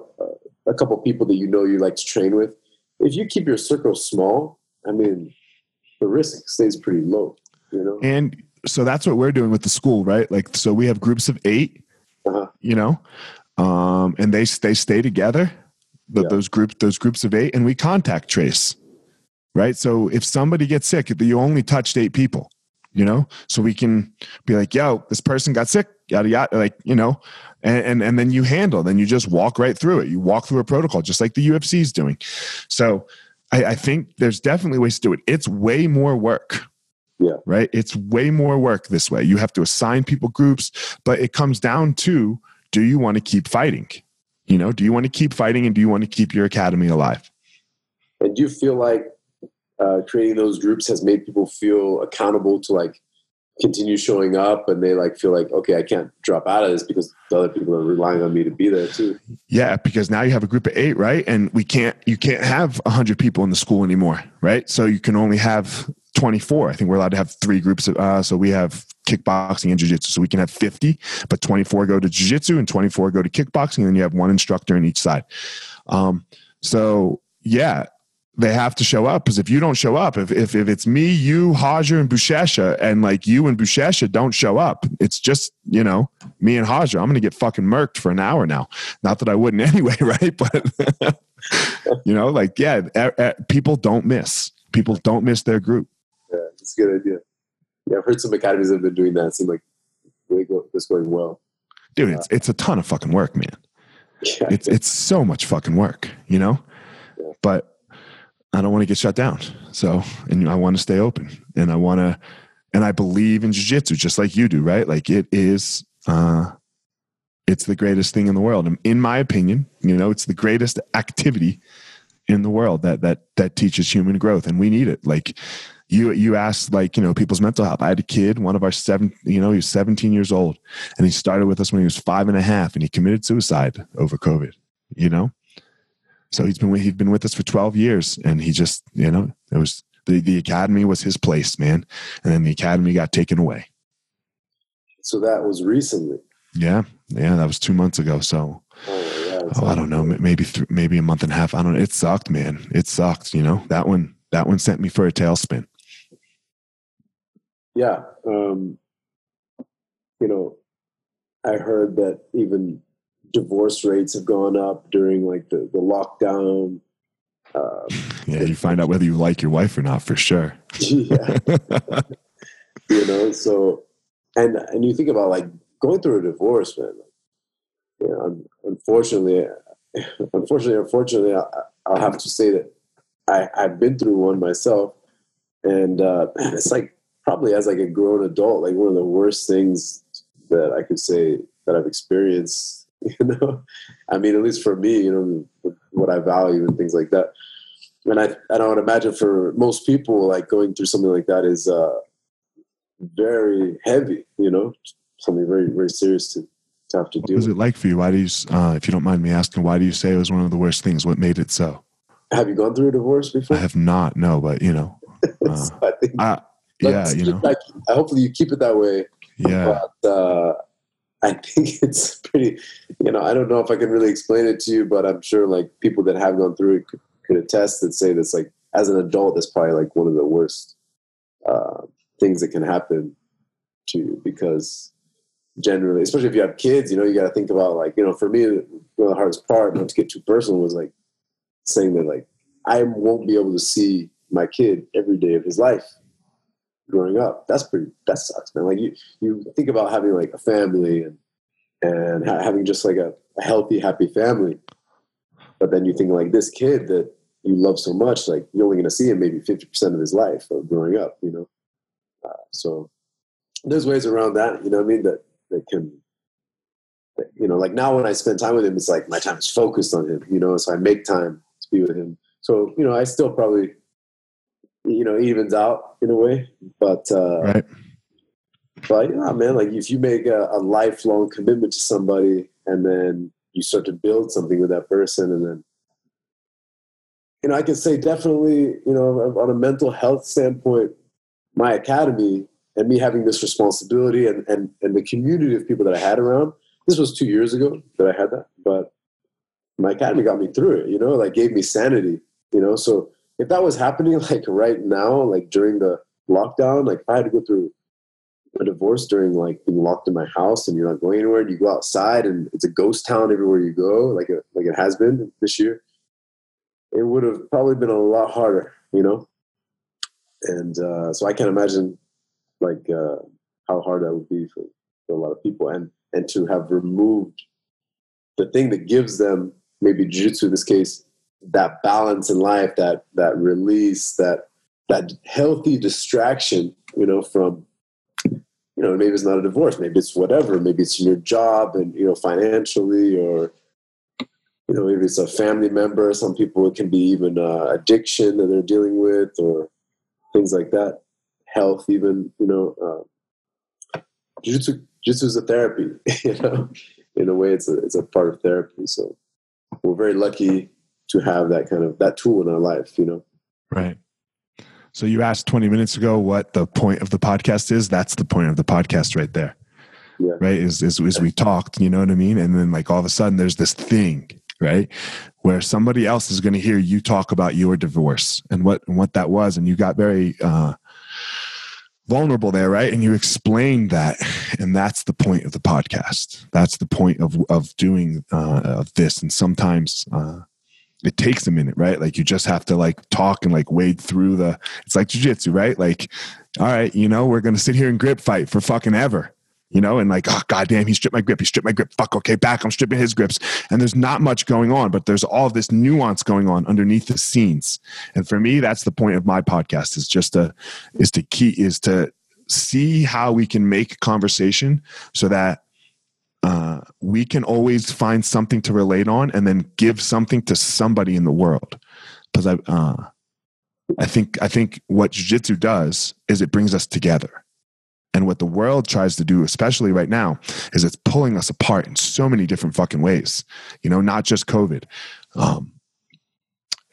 a couple people that you know you like to train with. If you keep your circle small, I mean, the risk stays pretty low. You know. and so that's what we're doing with the school, right? Like, so we have groups of 8 Uh-huh. you know, um, and they they stay together. The, Yeah. Those groups, those groups of eight, and we contact trace, right? So if somebody gets sick, you only touched eight people, you know, so we can be like, "Yo, this person got sick," yada yada, like you know, and and, and then you handle, then you just walk right through it. You walk through a protocol, just like the UFC is doing. So I, I think there's definitely ways to do it. It's way more work. Yeah. Right. It's way more work this way. You have to assign people groups, but it comes down to do you want to keep fighting? You know, do you want to keep fighting and do you want to keep your academy alive? And do you feel like uh, creating those groups has made people feel accountable to like continue showing up, and they like feel like, okay, I can't drop out of this because the other people are relying on me to be there too. Yeah, because now you have a group of eight, right? And we can't, you can't have hundred people in the school anymore, right? So you can only have 24. I think we're allowed to have three groups. Of, uh, so we have kickboxing and jiu-jitsu. So we can have 50, but 24 go to jiu-jitsu and 24 go to kickboxing. And then you have one instructor in each side. Um, so yeah, they have to show up because if you don't show up, if, if, if it's me, you, Roger, and Buchecha, and like you and Buchecha don't show up, it's just, you know, me and Roger, I'm going to get fucking murked for an hour now. Not that I wouldn't anyway, right? But, you know, like, yeah, eh, eh, people don't miss. People don't miss their group. Yeah, it's a good idea. Yeah, I've heard some academies that have been doing that. It seemed like really go, it's going well. Dude, it's, it's a ton of fucking work, man. Yeah, It's, it's so much fucking work, you know? Yeah. But I don't want to get shut down. So, and I want to stay open and I want to, and I believe in jujitsu just like you do, right? Like it is, uh, it's the greatest thing in the world. In my opinion, you know, it's the greatest activity in the world that, that, that teaches human growth and we need it. Like you, you asked like, you know, people's mental health. I had a kid, one of our seven, you know, he was 17 years old and he started with us when he was five and a half and he committed suicide over COVID, you know? So he's been, he'd been with us for 12 years and he just, you know, it was, the, the academy was his place, man. And then the academy got taken away. so that was recently. Yeah. Yeah. That was two months ago. So, Oh, yeah, oh, I don't know, maybe, th- maybe a month and a half. I don't know. It sucked, man. It sucked. You know, that one, that one sent me for a tailspin. Yeah. Um, you know, I heard that even divorce rates have gone up during like the, the lockdown. Uh, Yeah. You find out whether you like your wife or not for sure. yeah. you know so and and you think about like going through a divorce man like, you know, unfortunately unfortunately unfortunately I, i'll have to say that i i've been through one myself and uh it's like probably as like a grown adult like one of the worst things that i could say that i've experienced you know i mean at least for me you know what i value and things like that and I, I don't imagine for most people like going through something like that is uh, very heavy, you know, something very very serious to, to have to What do. was it like for you? Why do you, uh, if you don't mind me asking, why do you say it was one of the worst things? What made it so? Have you gone through a divorce before I have not, no, but you know, uh, So I think I, yeah, you know, hopefully you keep it that way. yeah, But uh, I think it's pretty. You know, I don't know if I can really explain it to you, but I'm sure like people that have gone through it could, could attest and say that's like as an adult, that's probably like one of the worst uh, things that can happen to you because generally, especially if you have kids, you know, you got to think about like you know, for me, one of the hardest part, not to get too personal, was like saying that like I won't be able to see my kid every day of his life growing up. That's pretty. That sucks, man. Like you, you think about having like a family and and ha- having just like a, a, healthy, happy family, but then you think like this kid that you love so much, like you're only going to see him maybe fifty percent of his life of growing up. You know, uh, so there's ways around that. You know, I mean that that can. you know, like now when I spend time with him, it's like my time is focused on him. You know, so I make time to be with him. So you know, I still probably you know evens out in a way. But uh right. but yeah man like if you make a, a, lifelong commitment to somebody and then you start to build something with that person and then you know i can say definitely you know on a mental health standpoint my academy and me having this responsibility and and, and the community of people that i had around this was two years ago that i had that but my academy got me through it you know like gave me sanity you know so if that was happening like right now, like during the lockdown, like I had to go through a divorce during like being locked in my house and you're not going anywhere, you go outside and it's a ghost town everywhere you go, like it, like it has been this year, it would have probably been a lot harder, you know. And uh, so I can't imagine like uh, how hard that would be for, for a lot of people, and and to have removed the thing that gives them maybe jiu-jitsu in this case that balance in life, that that release, that that healthy distraction, you know, from you know, maybe it's not a divorce, maybe it's whatever, maybe it's your job and you know, financially or you know, maybe it's a family member. Some people it can be even uh, addiction that they're dealing with or things like that. Health, even you know, uh, jiu-jitsu, jiu-jitsu is a therapy. You know, in a way, it's a it's a part of therapy. So we're very lucky to have that kind of that tool in our life you know? Right. So you asked 20 minutes ago what the point of the podcast is. That's the point of the podcast right there. Yeah. right? Is, is is we talked you know what i mean? And then like all of a sudden there's this thing right? Where somebody else is going to hear you talk about your divorce and what and what that was and you got very uh vulnerable there right? And you explained that and that's the point of the podcast. That's the point of of doing uh of this. And sometimes uh it takes a minute, right? Like you just have to like talk and like wade through the. It's like jujitsu, right? Like, all right, you know, we're gonna sit here and grip fight for fucking ever, you know, and like, oh goddamn, he stripped my grip, he stripped my grip. Fuck, okay, back, I'm stripping his grips, and there's not much going on, but there's all this nuance going on underneath the scenes, and for me, that's the point of my podcast is just to is to key is to see how we can make conversation so that uh, we can always find something to relate on and then give something to somebody in the world. Because I, uh, I think I think what jujitsu does is it brings us together. And what the world tries to do, especially right now, is it's pulling us apart in so many different fucking ways. You know, not just COVID. Um,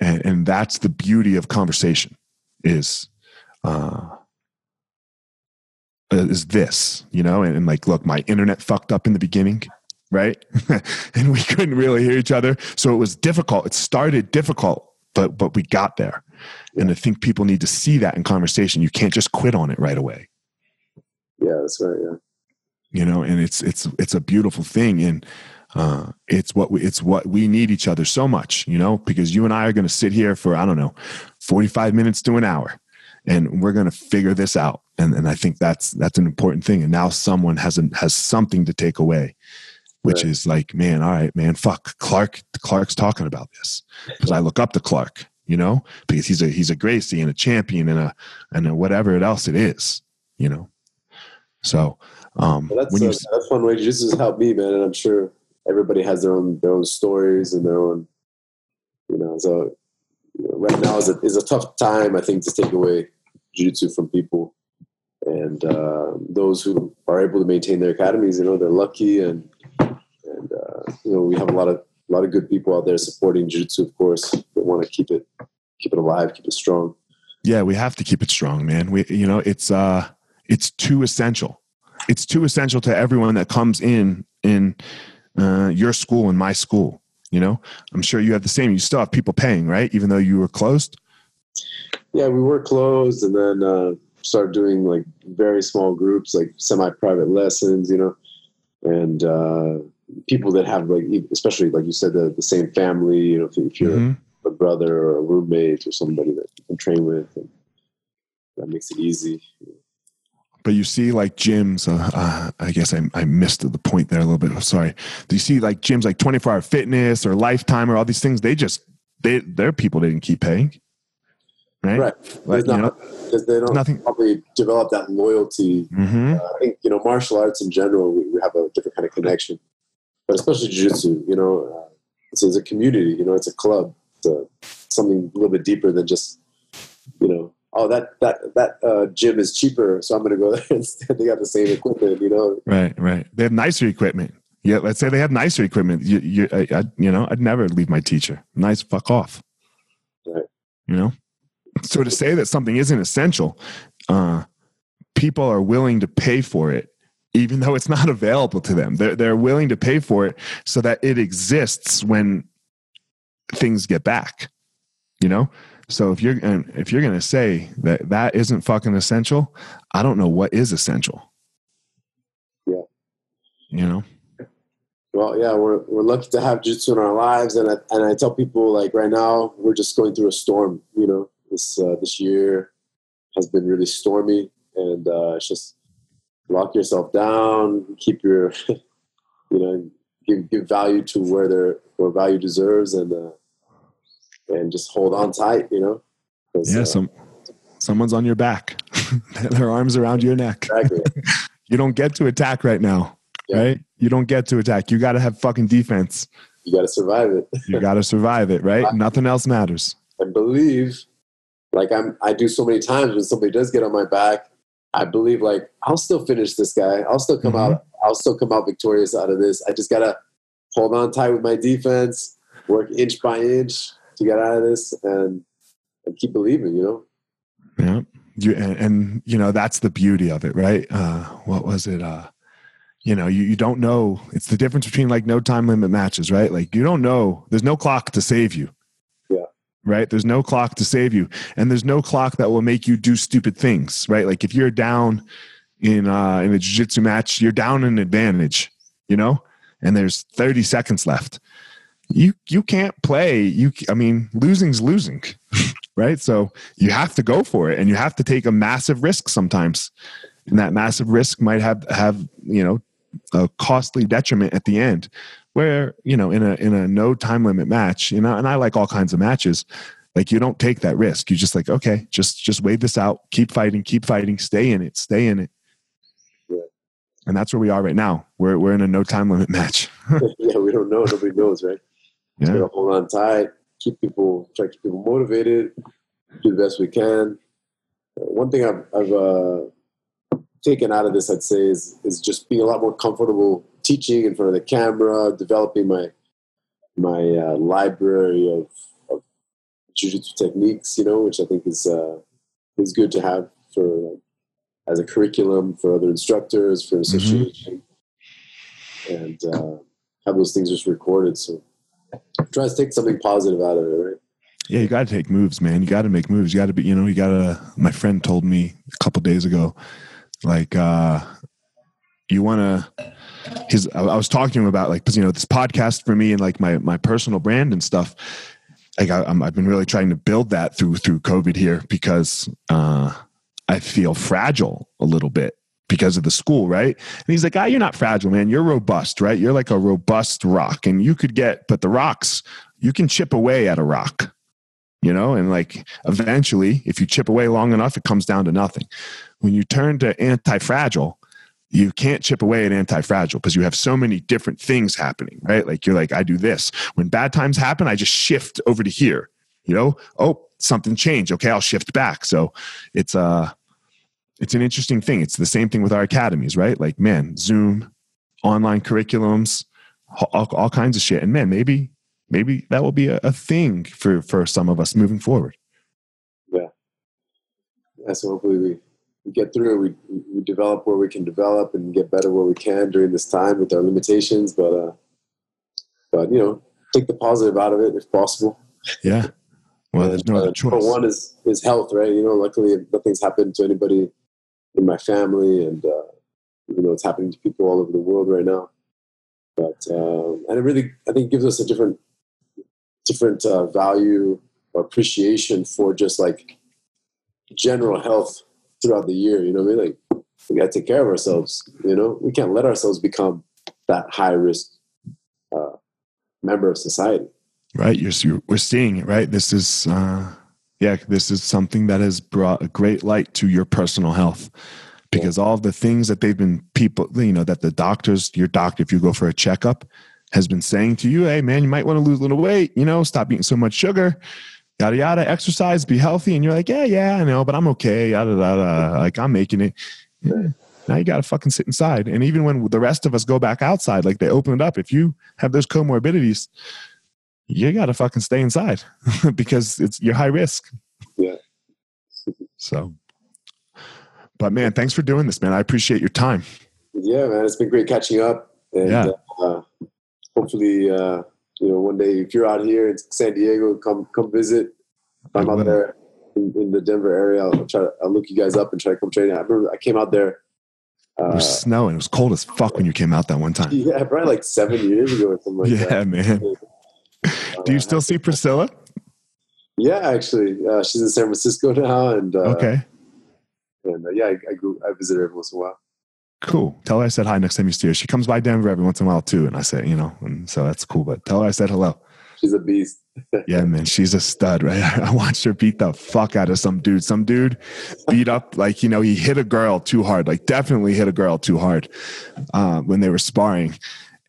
and, and that's the beauty of conversation is uh, is this, you know? And, and like, look, my internet fucked up in the beginning, right? and we couldn't really hear each other. So it was difficult. It started difficult, but but we got there. And I think people need to see that in conversation. You can't just quit on it right away. Yeah, that's right. Yeah. You know, and it's it's it's a beautiful thing. And uh, it's what we, it's what we need each other so much, you know, because you and I are going to sit here for I don't know, forty five minutes to an hour, and we're going to figure this out and and I think that's that's an important thing. And now someone has an, has something to take away, which right. is like, man, all right, man, fuck, Clark. Clark's talking about this because I look up to Clark, you know, because he's a he's a Gracie and a champion and a and a whatever else it is, you know. So um, well, that's when you, that's one way. This has helped me, man, and I'm sure everybody has their own their own stories and their own, you know. So you know, right now is a is a tough time, I think, to take away jiu-jitsu from people and uh, those who are able to maintain their academies, you know, they're lucky, and and uh, you know, we have a lot of a lot of good people out there supporting jiu-jitsu, of course. We want to keep it keep it alive, keep it strong. Yeah, we have to keep it strong, man. We, you know, it's uh, it's too essential. It's too essential to everyone that comes in in uh, your school and my school. You know, I'm sure you have the same. You still have people paying, right? Even though you were closed. Yeah, we were closed, and then uh, start doing like very small groups, like semi-private lessons, you know, and uh, people that have like, especially like you said, the, the same family, you know, if, if you're mm-hmm. a brother or a roommate or somebody that you can train with, and that makes it easy. but you see like gyms uh, uh, i guess I, I missed the point there a little bit I'm sorry do you see like gyms like 24 hour fitness or lifetime or all these things they just they their people didn't keep paying right right Like, There's you not- because they don't nothing probably develop that loyalty hmm uh, I think you know martial arts in general. We, we have a different kind of connection, but especially jiu-jitsu. You know, uh, it's, it's a community. You know, it's a club. It's a, something a little bit deeper than just you know. Oh, that that that uh, gym is cheaper, so I'm going to go there instead. They got the same equipment. You know, right right they have nicer equipment yeah let's say they have nicer equipment you, you, I, I, you know i'd never leave my teacher nice fuck off Right. you know so to say that something isn't essential uh, people are willing to pay for it even though it's not available to them they're, they're willing to pay for it so that it exists when things get back you know so if you're if you're going to say that that isn't fucking essential i don't know what is essential Yeah. you know well, yeah, we're we're lucky to have jiu-jitsu in our lives, and I, and I tell people like right now we're just going through a storm. You know, this uh, this year has been really stormy, and uh, it's just lock yourself down, keep your, you know, give give value to where they're where value deserves, and uh, and just hold on tight. You know. yeah uh, some someone's on your back their arms around your neck exactly. you don't get to attack right now Yeah. right you don't get to attack you got to have fucking defense you got to survive it. you got to survive it right nothing else matters and believe like i'm i do so many times when somebody does get on my back i believe like i'll still finish this guy i'll still come Mhm. out i'll still come out victorious out of this i just gotta hold on tight with my defense work inch by inch to get out of this and and keep believing you know Yeah. You and, and you know that's the beauty of it, right? Uh what was it? Uh you know, you, you don't know. It's the difference between like no time limit matches, right? Like you don't know. There's no clock to save you. Right? There's no clock to save you. And there's no clock that will make you do stupid things, right? Like if you're down in uh in a jiu-jitsu match, you're down an advantage, you know? And there's 30 seconds left. You you can't play. You I mean, losing's losing. right? So you have to go for it and you have to take a massive risk sometimes and that massive risk might have have you know a costly detriment at the end where you know in a in a no time limit match you know and i like all kinds of matches like you don't take that risk. You just like okay just just wait this out. Keep fighting keep fighting. Stay in it stay in it. Yeah. and that's where we are right now. We're, we're in a no time limit match. Yeah we don't know. Nobody knows right? Yeah. Hold on tight keep people try to keep people motivated do the best we can. One thing i've, I've uh, taken out of this i'd say is is just being a lot more comfortable teaching in front of the camera developing my my uh, library of, of jiu-jitsu techniques you know which i think is uh, is good to have for like, as a curriculum for other instructors for association and uh, have those things just recorded so try to take something positive out of it right Yeah, you got to take moves, man. You got to make moves. You got to be, you know, you got to. My friend told me a couple days ago, like, uh, you want to. His, I I was talking to him about like, because you know, this podcast for me and like my my personal brand and stuff. Like, I, I'm, I've been really trying to build that through through COVID here because uh, I feel fragile a little bit because of the school, right? And he's like, "Ah, you're not fragile, man. You're robust, right? You're like a robust rock, and you could get, but the rocks, you can chip away at a rock." you know and like eventually if you chip away long enough it comes down to nothing when you turn to anti-fragile you can't chip away at anti-fragile because you have so many different things happening right? Like you're like i do this. When bad times happen i just shift over to here you know? Oh something changed. Okay i'll shift back. So it's uh it's an interesting thing. It's the same thing with our academies right? Like man zoom online curriculums all, all kinds of shit. And man maybe maybe that will be a, a thing for for some of us moving forward. Yeah, so hopefully we, we get through it. We, we develop where we can develop and get better where we can during this time with our limitations. But uh, but you know, take the positive out of it if possible. yeah well there's no other uh, choice Number one is is health, right? You know, luckily nothing's happened to anybody in my family, and uh, even though it's happening to people all over the world right now. But um, and it really, I think, gives us a different different uh, value or appreciation for just like general health throughout the year. You know what I mean? Like we got to take care of ourselves. You know, we can't let ourselves become that high risk uh, member of society. Right. You're, you're, we're seeing it, right? This is, uh, yeah, this is something that has brought a great light to your personal health because yeah. all the things that they've been people, you know, that the doctors, your doctor, if you go for a checkup, has been saying to you, hey, man, you might want to lose a little weight, you know, stop eating so much sugar, yada, yada, exercise, be healthy. And you're like, yeah, yeah, I know, but I'm okay, yada, yada. Like, I'm making it. Yeah. Now you got to fucking sit inside. And even when the rest of us go back outside, like they open it up, if you have those comorbidities, you got to fucking stay inside because it's you're high risk. Yeah. So, but man, thanks for doing this, man. I appreciate your time. Yeah, man, it's been great catching up. And, yeah. Uh, hopefully, uh, you know, one day if you're out here in San Diego, come come visit. If I'm out there in, in, the Denver area, I'll try to I'll look you guys up and try to come train. I remember I came out there it was uh, snowing. It was cold as fuck when you came out that one time. Yeah, probably like seven years ago or something like yeah, that. man. Do you still see Priscilla? Yeah, actually, uh, she's in San Francisco now, and uh, okay. And uh, yeah, I, I, go, I visit her every once in a while. Cool. Tell her I said hi next time you see her. She comes by Denver every once in a while too, and I say, you know, and so that's cool. But tell her I said hello. She's a beast. yeah, man, she's a stud, right? I watched her beat the fuck out of some dude. Some dude beat up, like, you know, he hit a girl too hard, like, definitely hit a girl too hard uh, when they were sparring.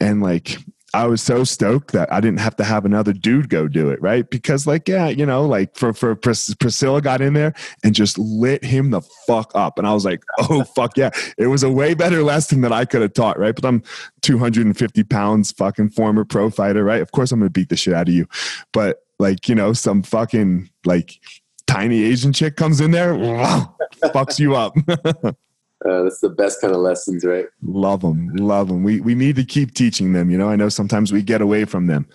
And, like, I was so stoked that I didn't have to have another dude go do it, right? Because, like, yeah, you know, like for for Pris- Priscilla got in there and just lit him the fuck up, and I was like, oh fuck yeah! It was a way better lesson than I could have taught, right? But I'm 250 pounds, fucking former pro fighter, right? Of course I'm gonna beat the shit out of you, but like, you know, some fucking like tiny Asian chick comes in there, fucks you up. Uh, that's the best kind of lessons, right? Love them, love them. We we need to keep teaching them. You know, I know sometimes we get away from them,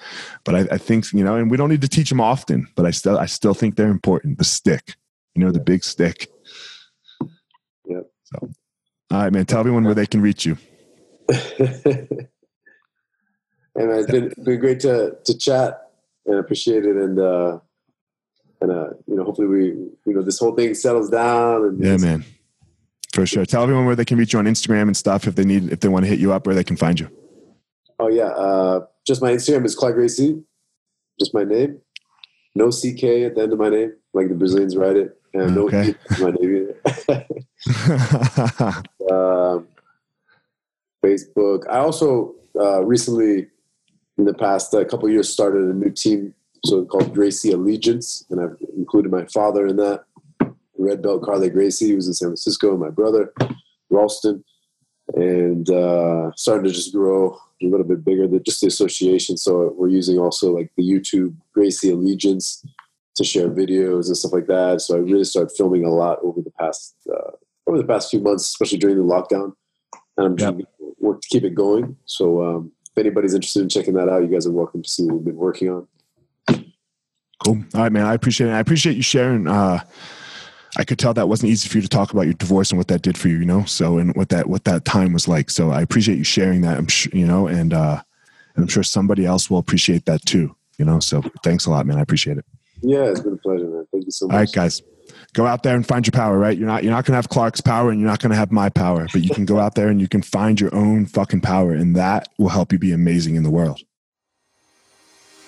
but I, I think you know, and we don't need to teach them often. But I still I still think they're important. The stick, you know, the big stick. Yep. So, all right, man. Tell everyone where they can reach you. and it's been, been great to to chat and appreciate it and uh and uh you know hopefully we you know this whole thing settles down and yeah man for sure. Tell everyone where they can reach you on Instagram and stuff if they need if they want to hit you up, where they can find you. Oh yeah, uh, just my Instagram is Clark Gracie, just my name. No CK at the end of my name, like the Brazilians write it, and no okay. my name um, Facebook. I also uh, recently, in the past uh, couple years, started a new team, so called Gracie Allegiance, and I've included my father in that red belt Carley Gracie, who was in San Francisco, my brother, Ralston, and uh, starting to just grow a little bit bigger than just the association. So we're using also like the YouTube Gracie Allegiance to share videos and stuff like that. So I really started filming a lot over the past uh, over the past few months, especially during the lockdown. And I'm yep. work to keep it going. So um, if anybody's interested in checking that out, you guys are welcome to see what we've been working on. Cool. All right, man. I appreciate it. I appreciate you sharing. Uh, I could tell that wasn't easy for you to talk about your divorce and what that did for you, you know. So and what that what that time was like. So I appreciate you sharing that. I'm sure you know, and uh, I'm sure somebody else will appreciate that too. You know. So thanks a lot, man. I appreciate it. Yeah, it's been a pleasure, man. Thank you so much. All right, guys. Go out there and find your power, right? You're not you're not gonna have Clark's power and you're not gonna have my power, but you can go out there and you can find your own fucking power, and that will help you be amazing in the world.